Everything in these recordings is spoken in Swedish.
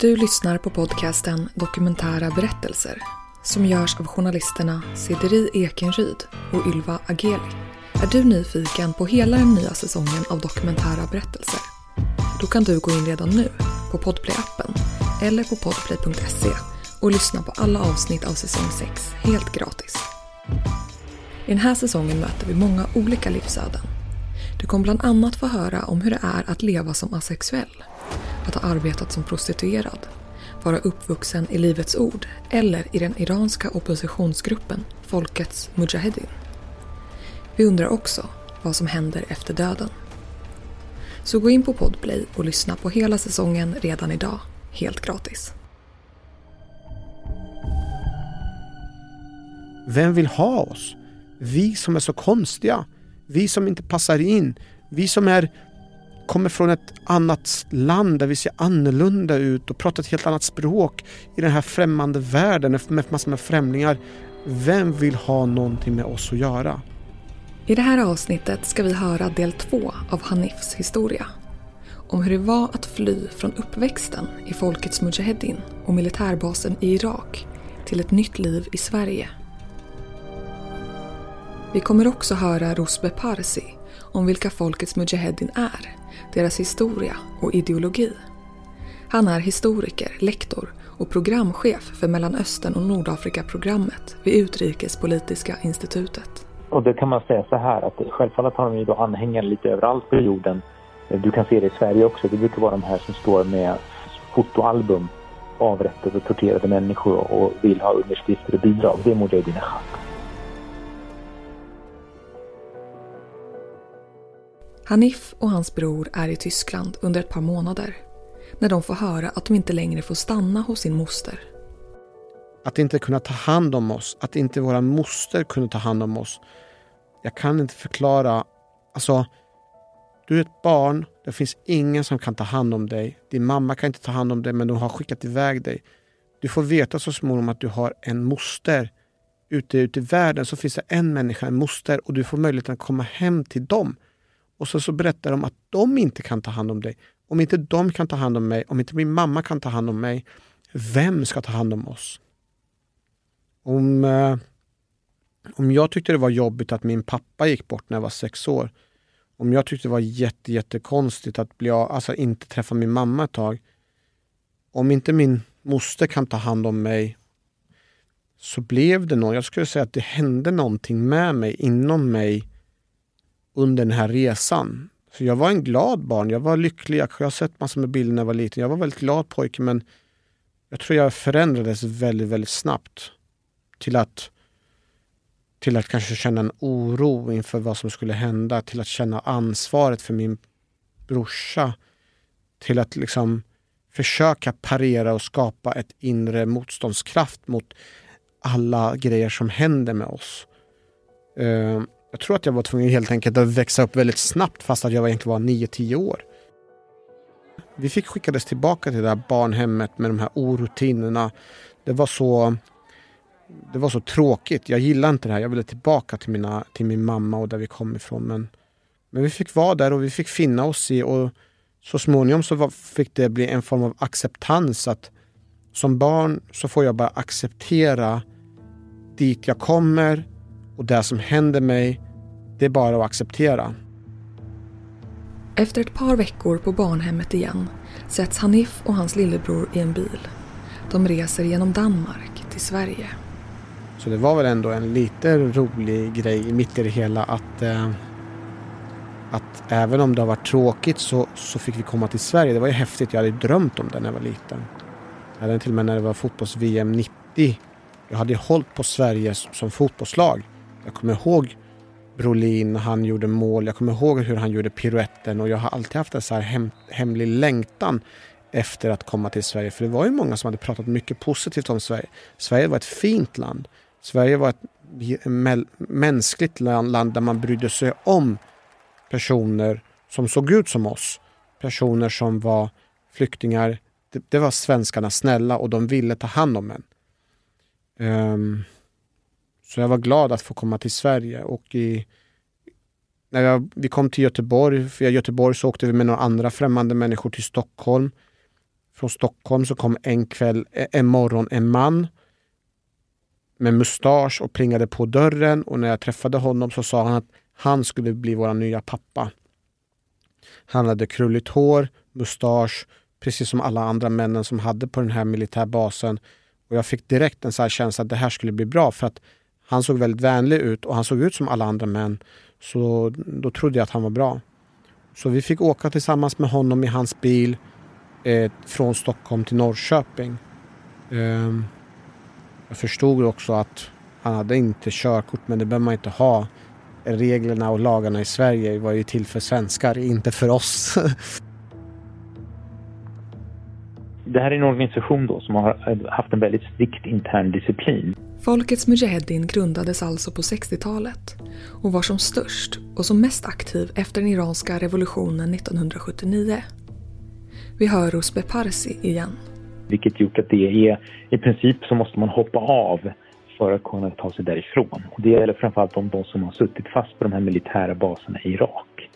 Du lyssnar på podcasten Dokumentära berättelser som görs av journalisterna Cederi Ekenryd och Ylva Ageli. Är du nyfiken på hela den nya säsongen av Dokumentära berättelser? Då kan du gå in redan nu på Podplay-appen eller på podplay.se och lyssna på alla avsnitt av säsong 6 helt gratis. I den här säsongen möter vi många olika livsöden. Du kommer bland annat få höra om hur det är att leva som asexuell att ha arbetat som prostituerad, vara uppvuxen i Livets Ord eller i den iranska oppositionsgruppen Folkets Mujahedin. Vi undrar också vad som händer efter döden. Så gå in på Podplay och lyssna på hela säsongen redan idag, helt gratis. Vem vill ha oss? Vi som är så konstiga. Vi som inte passar in. Vi som är kommer från ett annat land där vi ser annorlunda ut och pratar ett helt annat språk i den här främmande världen med massor med främlingar. Vem vill ha någonting med oss att göra? I det här avsnittet ska vi höra del två av Hanifs historia. Om hur det var att fly från uppväxten i Folkets Mujaheddin och militärbasen i Irak till ett nytt liv i Sverige. Vi kommer också höra Rosbe Parsi om vilka Folkets Mujaheddin är deras historia och ideologi. Han är historiker, lektor och programchef för Mellanöstern och Nordafrika-programmet vid Utrikespolitiska institutet. Och då kan man säga så här att självfallet har de ju då anhängare lite överallt på jorden. Du kan se det i Sverige också. Det brukar vara de här som står med fotoalbum avrättade och torterade människor och vill ha underskrifter och bidrag. Det är Mujahedin Achak. Hanif och hans bror är i Tyskland under ett par månader när de får höra att de inte längre får stanna hos sin moster. Att inte kunna ta hand om oss, att inte våra moster kunde ta hand om oss. Jag kan inte förklara. Alltså, du är ett barn, det finns ingen som kan ta hand om dig. Din mamma kan inte ta hand om dig men de har skickat iväg dig. Du får veta så småningom att du har en moster. Ute, ute i världen så finns det en människa, en moster och du får möjligheten att komma hem till dem. Och så, så berättar de att de inte kan ta hand om dig. Om inte de kan ta hand om mig, om inte min mamma kan ta hand om mig, vem ska ta hand om oss? Om, eh, om jag tyckte det var jobbigt att min pappa gick bort när jag var sex år, om jag tyckte det var jätte, jättekonstigt att bli, alltså inte träffa min mamma ett tag, om inte min moster kan ta hand om mig så blev det något. Jag skulle säga att det hände någonting med mig, inom mig, under den här resan. Så jag var en glad barn, jag var lycklig. Jag har sett massor med bilder när jag var liten. Jag var väldigt glad pojke men jag tror jag förändrades väldigt, väldigt snabbt till att till att kanske känna en oro inför vad som skulle hända, till att känna ansvaret för min brorsa, till att liksom försöka parera och skapa ett inre motståndskraft mot alla grejer som händer med oss. Uh, jag tror att jag var tvungen helt enkelt att växa upp väldigt snabbt fast att jag egentligen var 9-10 år. Vi fick skickades tillbaka till det här barnhemmet med de här orutinerna. Det var så det var så tråkigt. Jag gillade inte det här. Jag ville tillbaka till, mina, till min mamma och där vi kom ifrån. Men, men vi fick vara där och vi fick finna oss i och så småningom så var, fick det bli en form av acceptans att som barn så får jag bara acceptera dit jag kommer, och det som händer mig, det är bara att acceptera. Efter ett par veckor på barnhemmet igen sätts Hanif och hans lillebror i en bil. De reser genom Danmark till Sverige. Så det var väl ändå en lite rolig grej mitt i det hela att, eh, att även om det har varit tråkigt så, så fick vi komma till Sverige. Det var ju häftigt. Jag hade drömt om det när jag var liten. Jag hade till och med när det var fotbolls-VM 90. Jag hade hållit på Sverige som fotbollslag. Jag kommer ihåg Brolin, han gjorde mål. Jag kommer ihåg hur han gjorde piruetten och jag har alltid haft en så här hem, hemlig längtan efter att komma till Sverige. För det var ju många som hade pratat mycket positivt om Sverige. Sverige var ett fint land. Sverige var ett mänskligt land, land där man brydde sig om personer som såg ut som oss. Personer som var flyktingar. Det, det var svenskarna snälla och de ville ta hand om en. Um, så jag var glad att få komma till Sverige. Och i, när jag, vi kom till Göteborg, via Göteborg så åkte vi med några andra främmande människor till Stockholm. från Stockholm så kom en kväll, e, en morgon en man med mustasch och plingade på dörren och när jag träffade honom så sa han att han skulle bli vår nya pappa. Han hade krulligt hår, mustasch, precis som alla andra männen som hade på den här militärbasen. Och jag fick direkt en så känsla att det här skulle bli bra för att han såg väldigt vänlig ut och han såg ut som alla andra män. Så då trodde jag att han var bra. Så vi fick åka tillsammans med honom i hans bil eh, från Stockholm till Norrköping. Eh, jag förstod också att han hade inte körkort men det behöver man inte ha. Reglerna och lagarna i Sverige var ju till för svenskar, inte för oss. det här är en organisation då som har haft en väldigt strikt intern disciplin. Folkets Mujaheddin grundades alltså på 60-talet och var som störst och som mest aktiv efter den iranska revolutionen 1979. Vi hör Rusbe Parsi igen. Vilket gjort att det är i princip så måste man hoppa av för att kunna ta sig därifrån. Och det gäller framförallt om de som har suttit fast på de här militära baserna i Irak.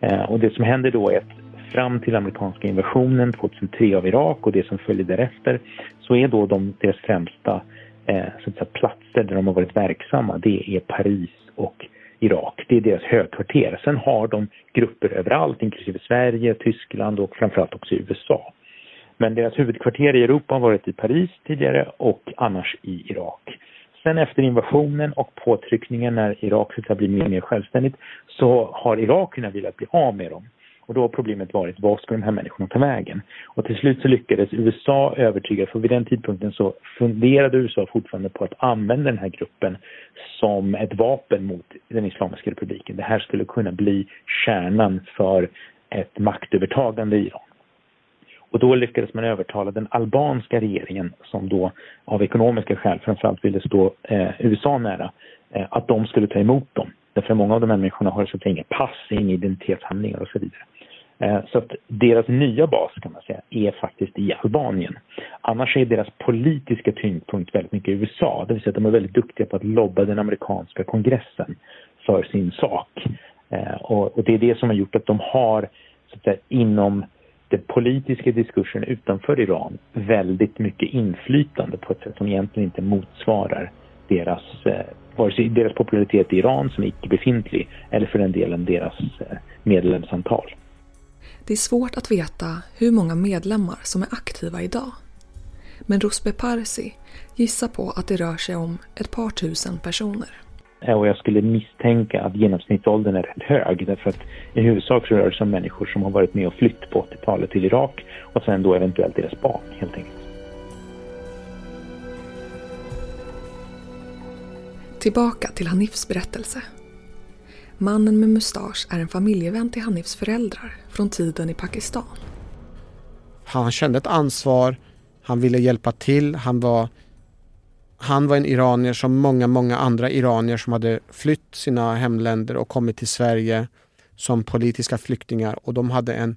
Eh, och det som händer då är att fram till amerikanska invasionen 2003 av Irak och det som följer därefter så är då de, deras främsta Eh, så att säga, platser där de har varit verksamma det är Paris och Irak. Det är deras högkvarter. Sen har de grupper överallt inklusive Sverige, Tyskland och framförallt också USA. Men deras huvudkvarter i Europa har varit i Paris tidigare och annars i Irak. Sen efter invasionen och påtryckningen när Irak ska bli mer och mer självständigt så har irakierna velat bli av med dem. Och då har problemet varit, var ska de här människorna ta vägen? Och till slut så lyckades USA övertyga, för vid den tidpunkten så funderade USA fortfarande på att använda den här gruppen som ett vapen mot den Islamiska republiken. Det här skulle kunna bli kärnan för ett maktövertagande i Iran. Och då lyckades man övertala den albanska regeringen som då av ekonomiska skäl framförallt ville stå eh, USA nära, eh, att de skulle ta emot dem. Därför många av de här människorna har så inga pass, inga identitetshandlingar och så vidare. Eh, så att deras nya bas kan man säga är faktiskt i Albanien. Annars är deras politiska tyngdpunkt väldigt mycket i USA. Det vill säga att de är väldigt duktiga på att lobba den amerikanska kongressen för sin sak. Eh, och det är det som har gjort att de har så att säga, inom den politiska diskursen utanför Iran väldigt mycket inflytande på ett sätt som egentligen inte motsvarar deras, eh, vare sig deras popularitet i Iran som är icke befintlig eller för den delen deras medlemsantal. Det är svårt att veta hur många medlemmar som är aktiva idag. Men Rusbe Parsi gissar på att det rör sig om ett par tusen personer. Och jag skulle misstänka att genomsnittsåldern är rätt hög därför att i huvudsak så rör det sig om människor som har varit med och flytt på 80-talet till Irak och sen då eventuellt deras barn helt enkelt. Tillbaka till Hanifs berättelse. Mannen med mustasch är en familjevän till Hanifs föräldrar från tiden i Pakistan. Han kände ett ansvar, han ville hjälpa till, han var han var en iranier som många, många andra iranier som hade flytt sina hemländer och kommit till Sverige som politiska flyktingar och de hade en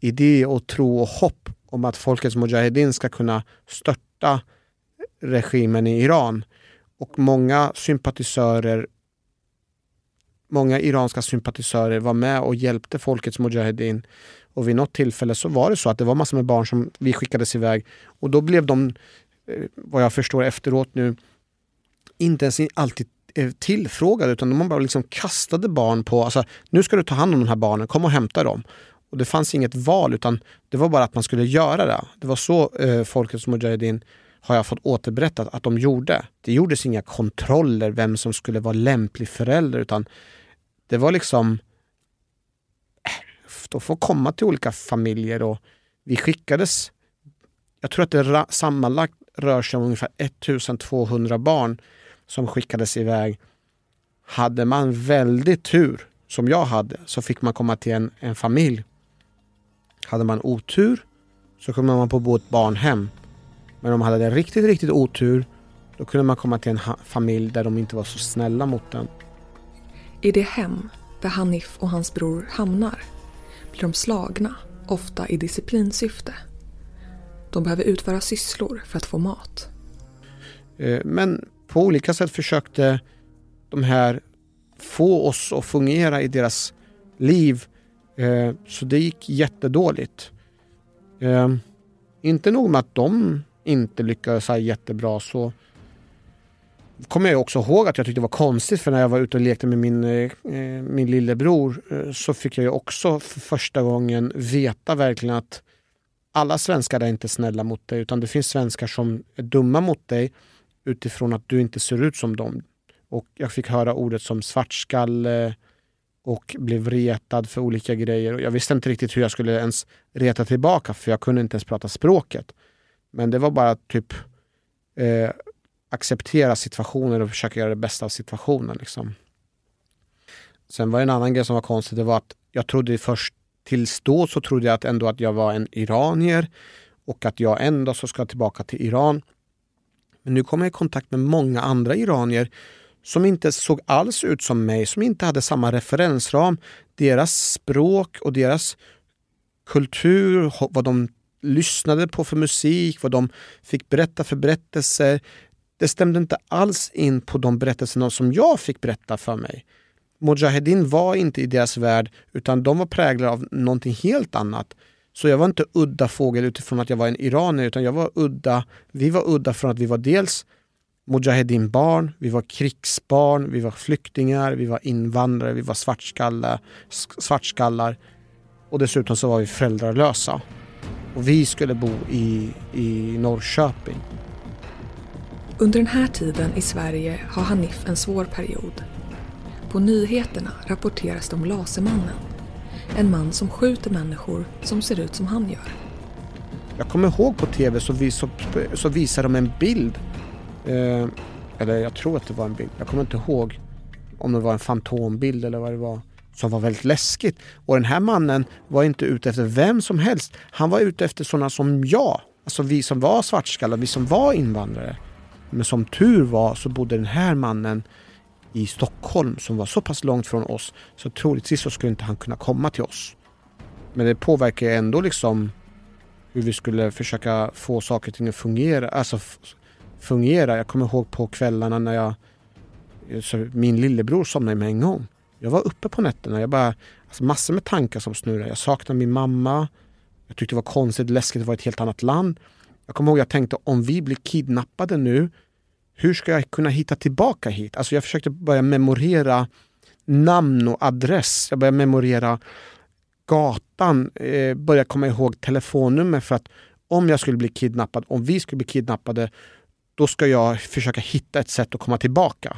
idé och tro och hopp om att folkets Mujahedin ska kunna störta regimen i Iran. Och många sympatisörer Många iranska sympatisörer var med och hjälpte folkets Mujahedin. Och vid något tillfälle så var det så att det var massor med barn som vi skickades iväg. Och då blev de, eh, vad jag förstår efteråt nu, inte ens alltid eh, tillfrågade utan de bara liksom kastade barn på, alltså nu ska du ta hand om de här barnen, kom och hämta dem. Och det fanns inget val utan det var bara att man skulle göra det. Det var så eh, Folkets Mujahedin har jag fått återberättat att de gjorde. Det gjordes inga kontroller vem som skulle vara lämplig förälder utan det var liksom... Äh, de får komma till olika familjer och vi skickades... Jag tror att det sammanlagt rör sig om ungefär 1200 barn som skickades iväg. Hade man väldigt tur, som jag hade, så fick man komma till en, en familj. Hade man otur så kom man på bo ett barnhem. Men om man hade riktigt, riktigt otur då kunde man komma till en familj där de inte var så snälla mot den. I det hem där Hanif och hans bror hamnar blir de slagna, ofta i disciplinsyfte. De behöver utföra sysslor för att få mat. Eh, men på olika sätt försökte de här få oss att fungera i deras liv. Eh, så det gick jättedåligt. Eh, inte nog med att de inte lyckades så jättebra så kommer jag också ihåg att jag tyckte det var konstigt för när jag var ute och lekte med min, eh, eh, min lillebror eh, så fick jag ju också för första gången veta verkligen att alla svenskar är inte snälla mot dig utan det finns svenskar som är dumma mot dig utifrån att du inte ser ut som dem. Och jag fick höra ordet som svartskalle och blev retad för olika grejer. Jag visste inte riktigt hur jag skulle ens reta tillbaka för jag kunde inte ens prata språket. Men det var bara typ eh, acceptera situationer och försöka göra det bästa av situationen. Liksom. Sen var det en annan grej som var konstig. Det var att jag trodde först tills då så trodde jag att ändå att jag var en iranier och att jag ändå så ska tillbaka till Iran. Men nu kom jag i kontakt med många andra iranier som inte såg alls ut som mig, som inte hade samma referensram. Deras språk och deras kultur, vad de lyssnade på för musik, vad de fick berätta för berättelser. Det stämde inte alls in på de berättelserna som jag fick berätta för mig. Mujahedin var inte i deras värld utan de var präglade av någonting helt annat. Så jag var inte udda fågel utifrån att jag var en iranier utan jag var udda. Vi var udda från att vi var dels Mujahedin-barn, vi var krigsbarn, vi var flyktingar, vi var invandrare, vi var svartskallar, svartskallar och dessutom så var vi föräldralösa. Och vi skulle bo i, i Norrköping. Under den här tiden i Sverige har Hanif en svår period. På nyheterna rapporteras det om Lasermannen. En man som skjuter människor som ser ut som han gör. Jag kommer ihåg på tv så, vis, så, så visade de en bild. Eh, eller jag tror att det var en bild. Jag kommer inte ihåg om det var en fantombild eller vad det var. Som var väldigt läskigt. Och den här mannen var inte ute efter vem som helst. Han var ute efter sådana som jag. Alltså vi som var svartskallar, vi som var invandrare. Men som tur var så bodde den här mannen i Stockholm som var så pass långt från oss så troligtvis så skulle inte han kunna komma till oss. Men det påverkar ändå liksom hur vi skulle försöka få saker och ting att fungera. Alltså fungera. Jag kommer ihåg på kvällarna när jag min lillebror somnade med en gång. Jag var uppe på nätterna. Jag bara, alltså massor med tankar som snurrade. Jag saknade min mamma. Jag tyckte det var konstigt, läskigt att vara i ett helt annat land. Jag kommer ihåg att jag tänkte om vi blir kidnappade nu, hur ska jag kunna hitta tillbaka hit? Alltså jag försökte börja memorera namn och adress. Jag började memorera gatan, eh, började komma ihåg telefonnummer för att om jag skulle bli kidnappad, om vi skulle bli kidnappade, då ska jag försöka hitta ett sätt att komma tillbaka.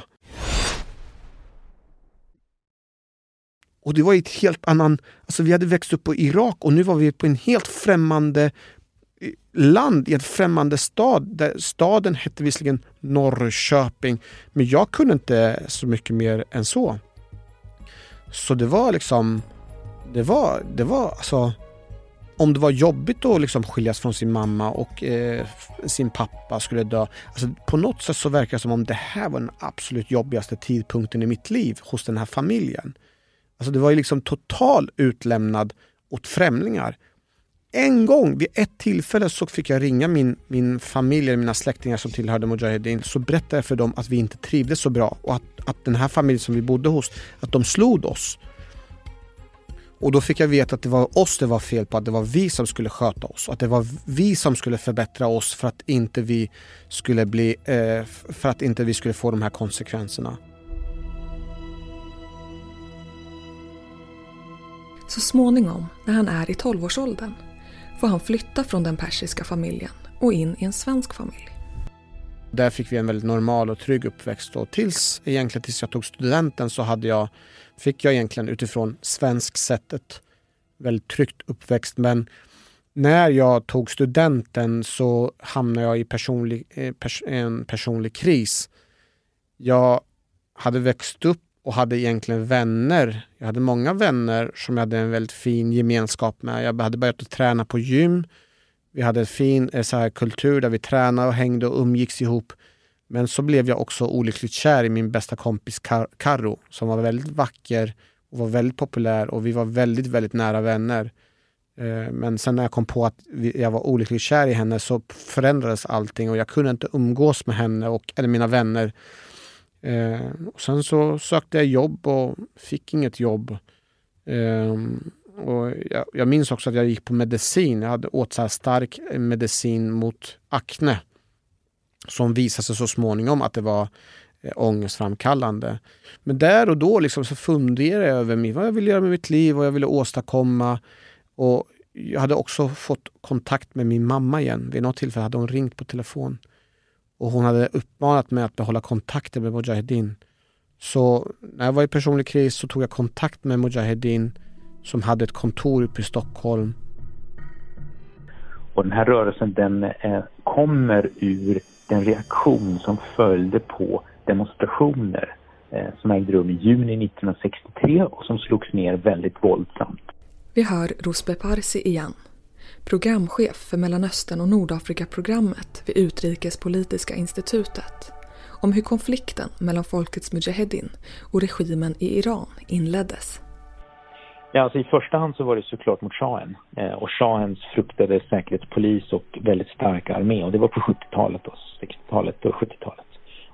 Och det var ett helt annan... Alltså vi hade växt upp på Irak och nu var vi på en helt främmande land i en främmande stad. Där staden hette visserligen Norrköping, men jag kunde inte så mycket mer än så. Så det var liksom, det var, det var alltså, om det var jobbigt att liksom skiljas från sin mamma och eh, sin pappa skulle dö. Alltså på något sätt så verkar det som om det här var den absolut jobbigaste tidpunkten i mitt liv hos den här familjen. Alltså det var ju liksom total utlämnad åt främlingar. En gång, vid ett tillfälle, så fick jag ringa min, min familj, eller mina släktingar som tillhörde Mujahedin. Så berättade jag för dem att vi inte trivdes så bra och att, att den här familjen som vi bodde hos, att de slog oss. Och då fick jag veta att det var oss det var fel på, att det var vi som skulle sköta oss. Att det var vi som skulle förbättra oss för att inte vi skulle bli, eh, för att inte vi skulle få de här konsekvenserna. Så småningom, när han är i 12-årsåldern, får han flytta från den persiska familjen och in i en svensk familj. Där fick vi en väldigt normal och trygg uppväxt och tills egentligen tills jag tog studenten så hade jag, fick jag egentligen utifrån svensk sättet väldigt tryggt uppväxt. Men när jag tog studenten så hamnade jag i personlig, eh, pers, en personlig kris. Jag hade växt upp och hade egentligen vänner. Jag hade många vänner som jag hade en väldigt fin gemenskap med. Jag hade börjat att träna på gym. Vi hade en fin eh, så här, kultur där vi tränade och hängde och umgicks ihop. Men så blev jag också olyckligt kär i min bästa kompis Kar Karo som var väldigt vacker och var väldigt populär och vi var väldigt, väldigt nära vänner. Eh, men sen när jag kom på att jag var olyckligt kär i henne så förändrades allting och jag kunde inte umgås med henne och, eller mina vänner Eh, och sen så sökte jag jobb och fick inget jobb. Eh, och jag, jag, minns också att jag gick på medicin. Jag hade åt så stark medicin mot akne. Som visade sig så småningom att det var eh, ångestframkallande. Men där och då liksom så funderade jag över vad jag ville göra med mitt liv, vad jag ville åstadkomma. Och jag hade också fått kontakt med min mamma igen. Vid något tillfälle hade hon ringt på telefon. Och hon hade uppmanat mig att behålla kontakten med Mujahedin. Så när jag var i personlig kris så tog jag kontakt med Mujahedin som hade ett kontor uppe i Stockholm. Och den här rörelsen den eh, kommer ur den reaktion som följde på demonstrationer eh, som ägde rum i juni 1963 och som slogs ner väldigt våldsamt. Vi hör Rusbe Parsi igen, programchef för Mellanöstern och Nordafrika-programmet vid Utrikespolitiska institutet om hur konflikten mellan folkets Mujahedin och regimen i Iran inleddes. Ja, alltså I första hand så var det såklart mot shahen eh, och shahens fruktade säkerhetspolis och väldigt starka armé och det var på 70-talet, 60-talet och 70-talet.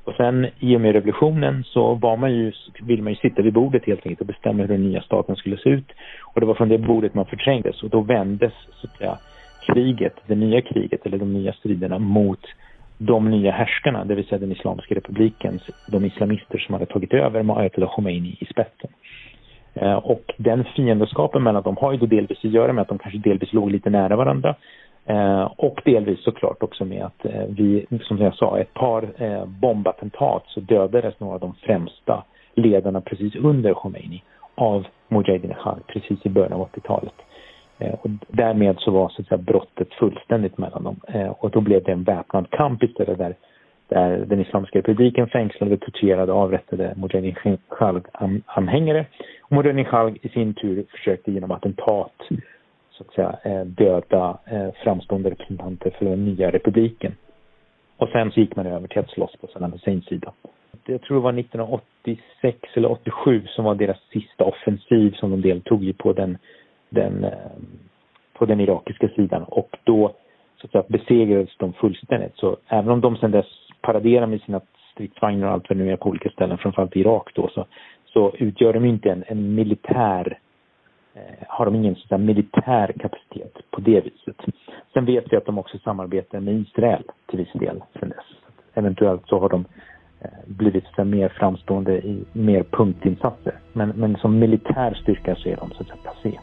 Och sen i och med revolutionen så var man ju, ville man ju sitta vid bordet helt enkelt och bestämma hur den nya staten skulle se ut. Och det var från det bordet man förträngdes och då vändes så att säga kriget, det nya kriget eller de nya striderna mot de nya härskarna, det vill säga den Islamiska republikens, de islamister som hade tagit över med Ayatollah Khomeini i spetsen. Eh, och den fiendskapen mellan dem har ju då delvis att göra med att de kanske delvis låg lite nära varandra. Eh, och delvis såklart också med att eh, vi, som jag sa, ett par eh, bombattentat så dödades några av de främsta ledarna precis under Khomeini av Mujahedin Khan precis i början av 80-talet. Eh, och därmed så var så att säga, brottet fullständigt mellan dem. Eh, och då blev det en väpnad kamp istället där där den Islamiska republiken fängslade, torterade och avrättade Mujahedin Khalg-anhängare. Och Mujahedin Khalg i sin tur försökte genom attentat så att säga, eh, döda eh, framstående representanter för den nya republiken. Och sen så gick man över till att slåss på Saddam Husseins sida. Jag tror det var 1986 eller 87 som var deras sista offensiv som de deltog i på den, den, eh, på den irakiska sidan. Och då så att säga, besegrades de fullständigt. Så även om de sedan dess paraderar med sina stridsvagnar och allt vad det nu är på olika ställen, framförallt i Irak då, så, så utgör de inte en, en militär har de ingen sån militär kapacitet på det viset. Sen vet vi att de också samarbetar med Israel till viss del sen dess. Eventuellt så har de eh, blivit så mer framstående i mer punktinsatser. Men, men som militär styrka så är de så att säga passé.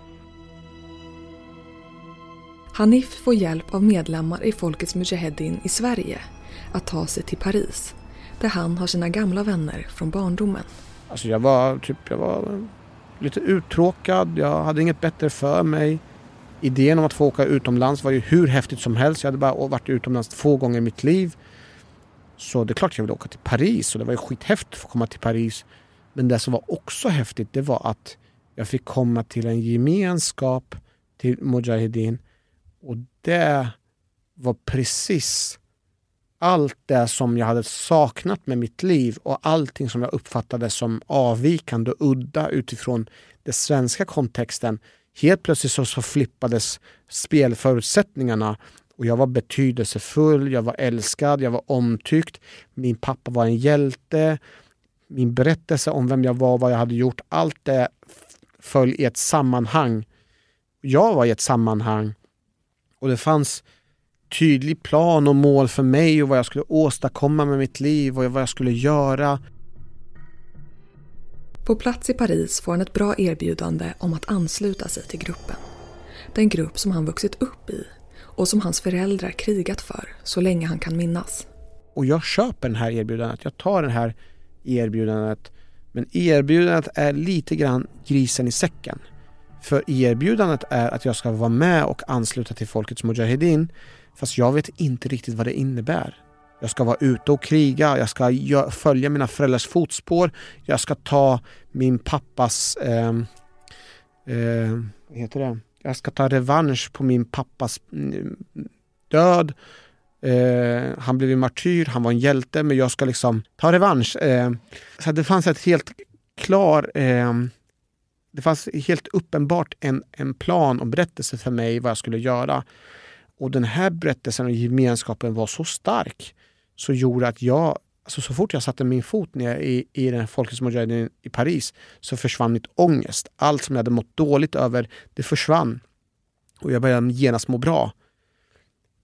Hanif får hjälp av medlemmar i Folkets Mujahedin i Sverige att ta sig till Paris där han har sina gamla vänner från barndomen. Alltså jag var typ, jag var lite uttråkad, jag hade inget bättre för mig. Idén om att få åka utomlands var ju hur häftigt som helst. Jag hade bara varit utomlands två gånger i mitt liv. Så det är klart jag ville åka till Paris och det var ju skithäftigt att få komma till Paris. Men det som var också häftigt det var att jag fick komma till en gemenskap till Mujahedin och det var precis allt det som jag hade saknat med mitt liv och allting som jag uppfattade som avvikande och udda utifrån den svenska kontexten. Helt plötsligt så, så flippades spelförutsättningarna och jag var betydelsefull, jag var älskad, jag var omtyckt. Min pappa var en hjälte. Min berättelse om vem jag var, vad jag hade gjort, allt det föll i ett sammanhang. Jag var i ett sammanhang och det fanns tydlig plan och mål för mig och vad jag skulle åstadkomma med mitt liv och vad jag skulle göra. På plats i Paris får han ett bra erbjudande om att ansluta sig till gruppen. Den grupp som han vuxit upp i och som hans föräldrar krigat för så länge han kan minnas. Och jag köper det här erbjudandet. Jag tar det här erbjudandet. Men erbjudandet är lite grann grisen i säcken. För erbjudandet är att jag ska vara med och ansluta till Folkets Mujahedin Fast jag vet inte riktigt vad det innebär. Jag ska vara ute och kriga, jag ska följa mina föräldrars fotspår, jag ska ta min pappas... Eh, eh, vad heter det? Jag ska ta revansch på min pappas mm, död. Eh, han blev ju martyr, han var en hjälte, men jag ska liksom ta revansch. Eh, så det fanns ett helt klar... Eh, det fanns helt uppenbart en, en plan och berättelse för mig vad jag skulle göra. Och den här berättelsen och gemenskapen var så stark så gjorde att jag, Alltså så fort jag satte min fot ner i, i den här Folkets Mujahedin i Paris så försvann mitt ångest. Allt som jag hade mått dåligt över, det försvann. Och jag började genast må bra.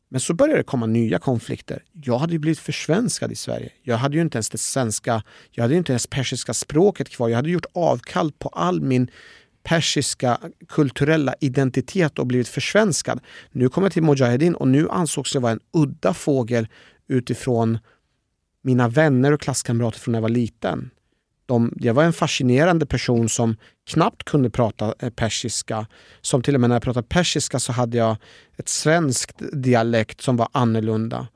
Men så började det komma nya konflikter. Jag hade ju blivit försvenskad i Sverige. Jag hade ju inte ens det svenska, jag hade ju inte ens persiska språket kvar. Jag hade gjort avkall på all min persiska kulturella identitet och blivit försvenskad. Nu kom jag till Mujahedin och nu ansågs jag vara en udda fågel utifrån mina vänner och klasskamrater från när jag var liten. De, jag var en fascinerande person som knappt kunde prata eh, persiska. Som till och med när jag pratade persiska så hade jag ett svenskt dialekt som var annorlunda.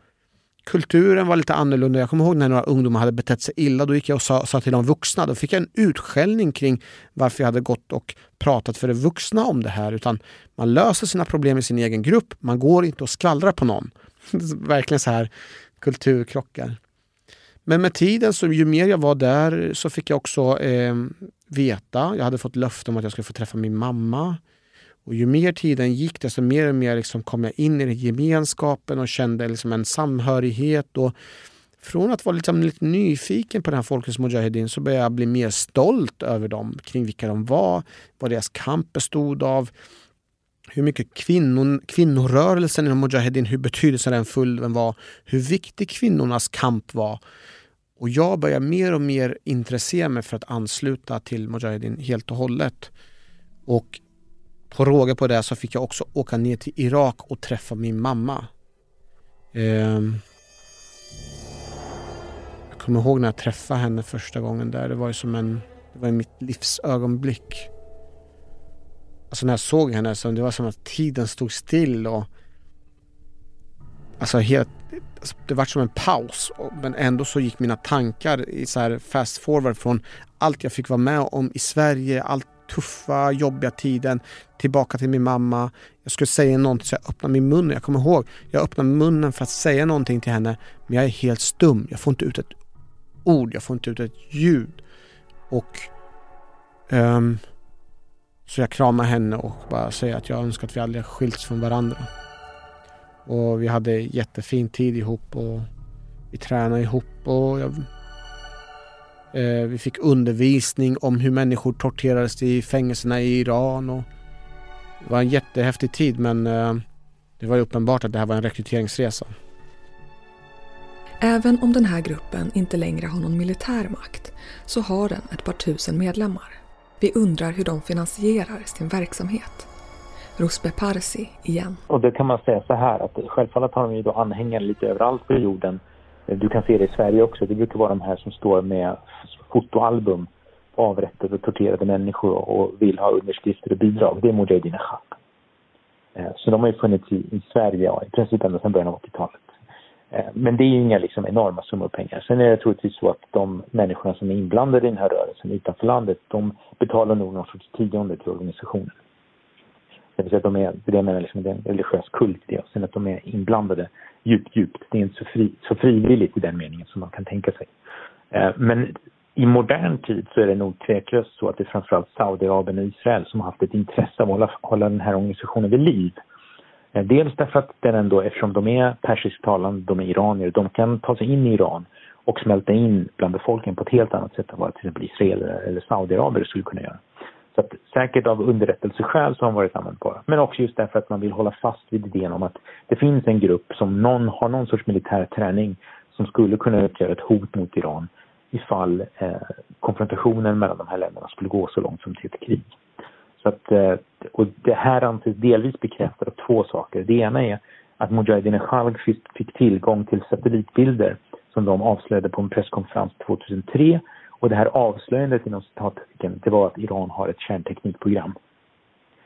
Kulturen var lite annorlunda. Jag kommer ihåg när några ungdomar hade betett sig illa. Då gick jag och sa, sa till de vuxna. Då fick jag en utskällning kring varför jag hade gått och pratat för de vuxna om det här. Utan man löser sina problem i sin egen grupp. Man går inte och skvallrar på någon. Verkligen så här kulturkrockar. Men med tiden, så ju mer jag var där, så fick jag också eh, veta. Jag hade fått löfte om att jag skulle få träffa min mamma. Och ju mer tiden gick, desto mer och mer liksom kom jag in i den gemenskapen och kände liksom en samhörighet. Och från att vara liksom lite nyfiken på den här Folkets Mujahedin så började jag bli mer stolt över dem, kring vilka de var, vad deras kamp bestod av hur mycket kvinnon, kvinnorörelsen inom Mujahedin, hur betydelsefull den var, hur viktig kvinnornas kamp var. Och jag började mer och mer intressera mig för att ansluta till Mujahedin helt och hållet. Och på råga på det så fick jag också åka ner till Irak och träffa min mamma. Eh, jag kommer ihåg när jag träffade henne första gången där. Det var ju som en, det var mitt livs ögonblick. Alltså när jag såg henne så det var som att tiden stod still och Alltså helt, alltså det var som en paus men ändå så gick mina tankar i så här fast forward från allt jag fick vara med om i Sverige, allt tuffa, jobbiga tiden tillbaka till min mamma. Jag skulle säga någonting så jag öppnade min mun. Jag kommer ihåg, jag öppnade munnen för att säga någonting till henne men jag är helt stum. Jag får inte ut ett ord, jag får inte ut ett ljud. Och um, så jag kramar henne och bara säger att jag önskar att vi aldrig skilts från varandra. Och vi hade jättefin tid ihop och vi tränade ihop och jag, vi fick undervisning om hur människor torterades i fängelserna i Iran. Och det var en jättehäftig tid men eh, det var uppenbart att det här var en rekryteringsresa. Även om den här gruppen inte längre har någon militär makt så har den ett par tusen medlemmar. Vi undrar hur de finansierar sin verksamhet. Ruspe Parsi igen. Och det kan man säga så här att självfallet har de ju då anhängare lite överallt på jorden. Eh, du kan se det i Sverige också. Det brukar vara de här som står med fotoalbum avrättade och torterade människor och vill ha underskrifter och bidrag. Det är Mujahedin Chak. Eh, så de har ju funnits i, i Sverige ja, i princip ända sedan början av 80-talet. Eh, men det är ju inga liksom enorma summor pengar. Sen är det troligtvis så att de människorna som är inblandade i den här rörelsen utanför landet, de betalar nog någon sorts tionde till organisationen. Det vill säga att de är, det jag menar liksom, det är en religiös kult i det. Sen att de är inblandade djupt, djupt. Det är inte så, fri, så frivilligt i den meningen som man kan tänka sig. Eh, men i modern tid så är det nog tveklöst så att det är framförallt Saudiarabien och Israel som har haft ett intresse av att hålla, hålla den här organisationen vid liv. Eh, dels därför att den ändå, eftersom de är persisktalande, de är iranier, de kan ta sig in i Iran och smälta in bland befolkningen på ett helt annat sätt än vad till exempel israeler eller saudiaraber skulle kunna göra. Så att, säkert av underrättelseskäl så har de varit användbara. Men också just därför att man vill hålla fast vid idén om att det finns en grupp som någon, har någon sorts militär träning som skulle kunna utgöra ett hot mot Iran ifall eh, konfrontationen mellan de här länderna skulle gå så långt som till ett krig. Så att, eh, och det här anses delvis bekräftat av två saker. Det ena är att Mujahedin Khalg fick tillgång till satellitbilder som de avslöjade på en presskonferens 2003 och det här avslöjandet inom citattecken, det var att Iran har ett kärnteknikprogram.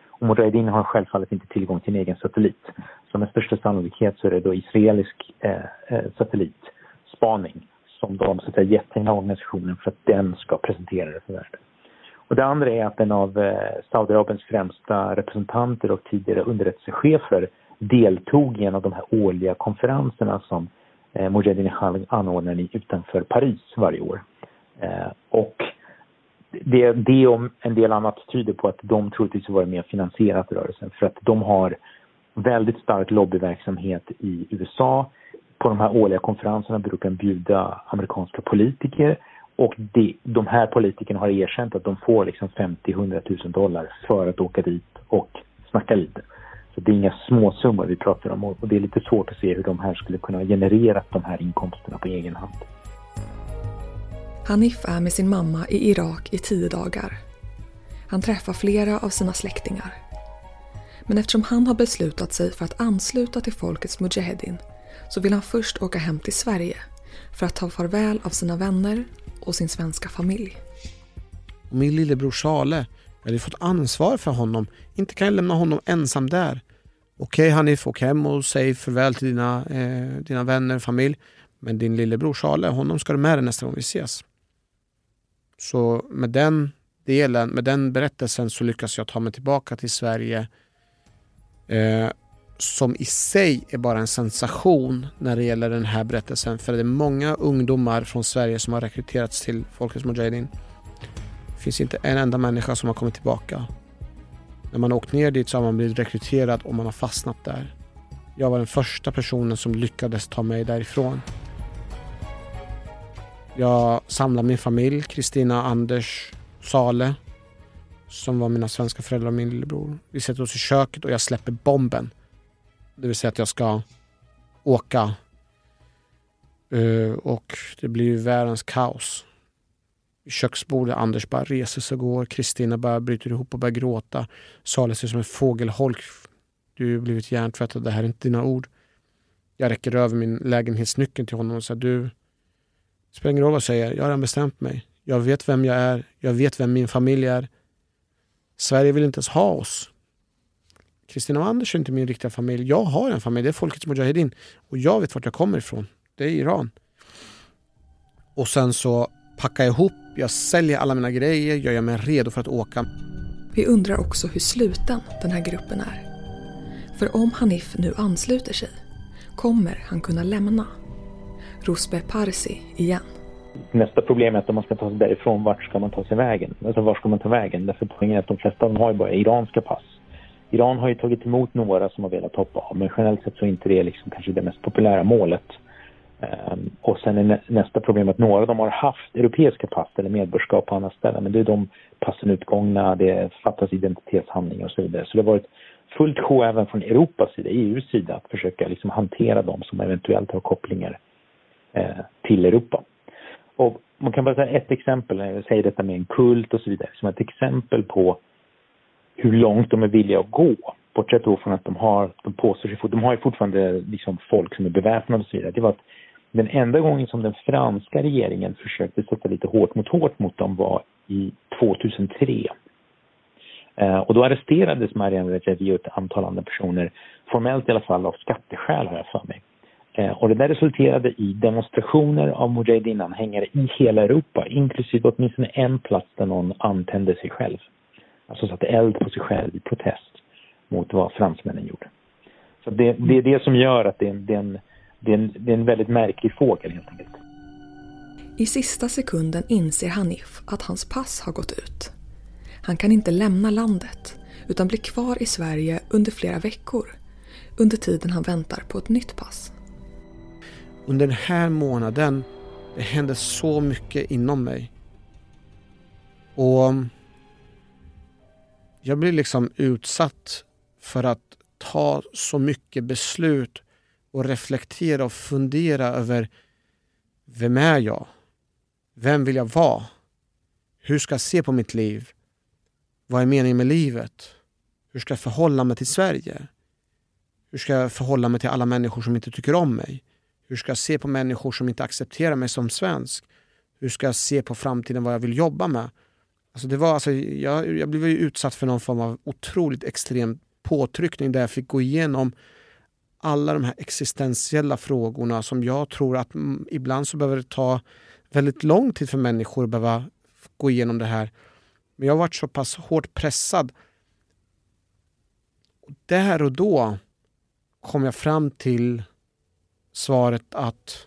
Och Mujahedin har självfallet inte tillgång till en egen satellit. Så med största sannolikhet så är det då israelisk eh, eh satellitspaning som de så att säga, gett den här organisationen för att den ska presentera det för världen. Och det andra är att en av eh, Saudiarabiens främsta representanter och tidigare underrättelsechefer deltog i en av de här årliga konferenserna som eh, Mujahedin anordnar utanför Paris varje år. Eh, och det, det och en del annat tyder på att de troligtvis varit med och finansierat rörelsen för att de har väldigt stark lobbyverksamhet i USA på de här årliga konferenserna brukar de bjuda amerikanska politiker och de, de här politikerna har erkänt att de får liksom 50-100 000 dollar för att åka dit och snacka lite. Så det är inga småsummor vi pratar om och det är lite svårt att se hur de här skulle kunna generera de här inkomsterna på egen hand. Hanif är med sin mamma i Irak i tio dagar. Han träffar flera av sina släktingar. Men eftersom han har beslutat sig för att ansluta till Folkets Mujahedin så vill han först åka hem till Sverige för att ta farväl av sina vänner och sin svenska familj. Min lillebror Charle, jag hade fått ansvar för honom. Inte kan jag lämna honom ensam där. Okej okay, Hanif, åk hem och säg farväl till dina, eh, dina vänner och familj. Men din lillebror Charle, honom ska du med dig nästa gång vi ses. Så med den delen, med den berättelsen så lyckas jag ta mig tillbaka till Sverige eh, som i sig är bara en sensation när det gäller den här berättelsen. För det är många ungdomar från Sverige som har rekryterats till Folkets Mujahedin. Det finns inte en enda människa som har kommit tillbaka. När man har åkt ner dit så har man blivit rekryterad och man har fastnat där. Jag var den första personen som lyckades ta mig därifrån. Jag samlade min familj, Kristina, Anders, Sale som var mina svenska föräldrar och min lillebror. Vi sätter oss i köket och jag släpper bomben. Det vill säga att jag ska åka. Uh, och det blir ju världens kaos. I köksbordet, Anders bara reser sig och går. Kristina bara bryter ihop och börjar gråta. Sale ser som en fågelholk. Du har blivit hjärntvättad, det här är inte dina ord. Jag räcker över min lägenhetsnyckel till honom och säger du, spelar ingen roll vad jag säger, jag har redan bestämt mig. Jag vet vem jag är, jag vet vem min familj är. Sverige vill inte ens ha oss. Kristina och Anders är inte min riktiga familj. Jag har en familj, det är Folkets Mujahedin. Och jag vet vart jag kommer ifrån. Det är Iran. Och sen så packar jag ihop, jag säljer alla mina grejer, jag gör mig redo för att åka. Vi undrar också hur sluten den här gruppen är. För om Hanif nu ansluter sig, kommer han kunna lämna? Rosbe Parsi igen. Nästa problem är att om man ska ta sig därifrån, vart ska man ta sig vägen? Alltså var ska man ta vägen? Därför poängen är att de flesta av dem har ju bara iranska pass. Iran har ju tagit emot några som har velat hoppa av, men generellt sett så är inte det liksom kanske det mest populära målet. Um, och sen är nästa problem att några av dem har haft europeiska pass eller medborgarskap på andra ställen, men det är de passen utgångna, det fattas identitetshandlingar och så vidare. Så det har varit fullt sjå även från Europas sida, EUs sida, att försöka liksom hantera dem som eventuellt har kopplingar Eh, till Europa. Och man kan bara säga ett exempel, eh, jag säger detta med en kult och så vidare, som ett exempel på hur långt de är villiga att gå. Bortsett då från att de har, de påstår sig, de har ju fortfarande liksom folk som är beväpnade och så vidare. Det var att den enda gången som den franska regeringen försökte sätta lite hårt mot hårt mot dem var i 2003. Eh, och då arresterades Mariam Rajavi och ett antal andra personer, formellt i alla fall av skatteskäl har jag för mig. Eh, och det där resulterade i demonstrationer av Mujahedin-anhängare i hela Europa, inklusive åtminstone en plats där någon antände sig själv. Alltså satte eld på sig själv i protest mot vad fransmännen gjorde. Så det, det är det som gör att det är, en, det, är en, det, är en, det är en väldigt märklig fågel helt enkelt. I sista sekunden inser Hanif att hans pass har gått ut. Han kan inte lämna landet utan blir kvar i Sverige under flera veckor under tiden han väntar på ett nytt pass. Under den här månaden det hände så mycket inom mig. Och jag blir liksom utsatt för att ta så mycket beslut och reflektera och fundera över vem är jag? Vem vill jag vara? Hur ska jag se på mitt liv? Vad är meningen med livet? Hur ska jag förhålla mig till Sverige? Hur ska jag förhålla mig till alla människor som inte tycker om mig? Hur ska jag se på människor som inte accepterar mig som svensk? Hur ska jag se på framtiden, vad jag vill jobba med? Alltså det var, alltså, jag, jag blev utsatt för någon form av otroligt extrem påtryckning där jag fick gå igenom alla de här existentiella frågorna som jag tror att ibland så behöver det ta väldigt lång tid för människor att behöva gå igenom det här. Men jag har varit så pass hårt pressad. Och där och då kom jag fram till svaret att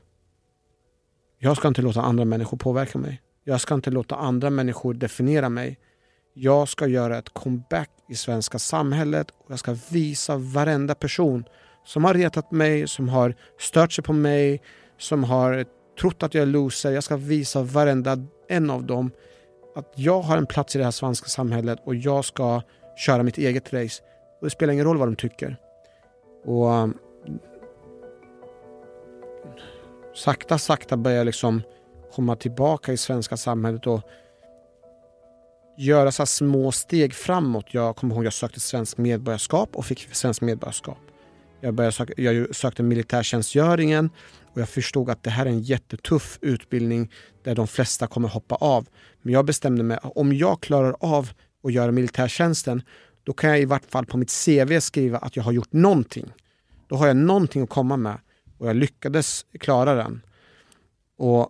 jag ska inte låta andra människor påverka mig. Jag ska inte låta andra människor definiera mig. Jag ska göra ett comeback i svenska samhället och jag ska visa varenda person som har retat mig, som har stört sig på mig, som har trott att jag är loser. Jag ska visa varenda en av dem att jag har en plats i det här svenska samhället och jag ska köra mitt eget race. Och det spelar ingen roll vad de tycker. Och um, sakta, sakta börjar jag liksom komma tillbaka i svenska samhället och göra så små steg framåt. Jag kommer ihåg jag sökte svenskt medborgarskap och fick svenskt medborgarskap. Jag, började söka, jag sökte militärtjänstgöringen och jag förstod att det här är en jättetuff utbildning där de flesta kommer hoppa av. Men jag bestämde mig, om jag klarar av att göra militärtjänsten, då kan jag i vart fall på mitt CV skriva att jag har gjort någonting. Då har jag någonting att komma med och jag lyckades klara den. Och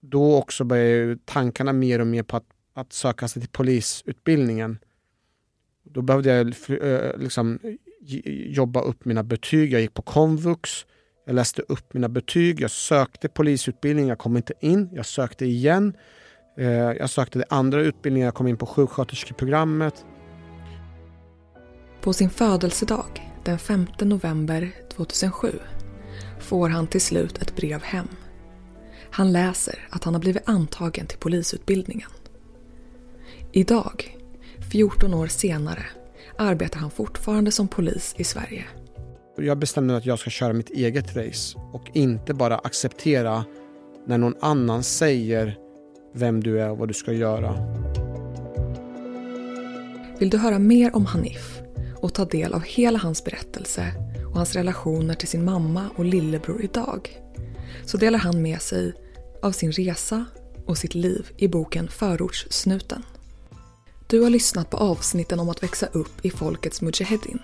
då också började tankarna mer och mer på att, att söka sig till polisutbildningen. Då behövde jag liksom jobba upp mina betyg. Jag gick på komvux. Jag läste upp mina betyg. Jag sökte polisutbildning. Jag kom inte in. Jag sökte igen. Eh, jag sökte andra utbildningar. Jag kom in på sjuksköterskeprogrammet. På sin födelsedag den 5 november 2007 får han till slut ett brev hem. Han läser att han har blivit antagen till polisutbildningen. Idag, 14 år senare, arbetar han fortfarande som polis i Sverige. Jag bestämde mig att jag ska köra mitt eget race och inte bara acceptera när någon annan säger vem du är och vad du ska göra. Vill du höra mer om Hanif och ta del av hela hans berättelse och hans relationer till sin mamma och lillebror idag så delar han med sig av sin resa och sitt liv i boken Förortssnuten. Du har lyssnat på avsnitten om att växa upp i folkets Mujahedin.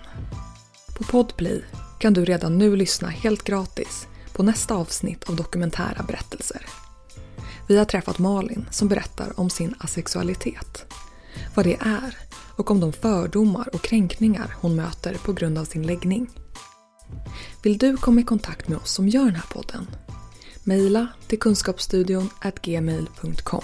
På Podplay kan du redan nu lyssna helt gratis på nästa avsnitt av dokumentära berättelser. Vi har träffat Malin som berättar om sin asexualitet, vad det är och om de fördomar och kränkningar hon möter på grund av sin läggning. Vill du komma i kontakt med oss som gör den här podden? Maila till kunskapsstudion gmail.com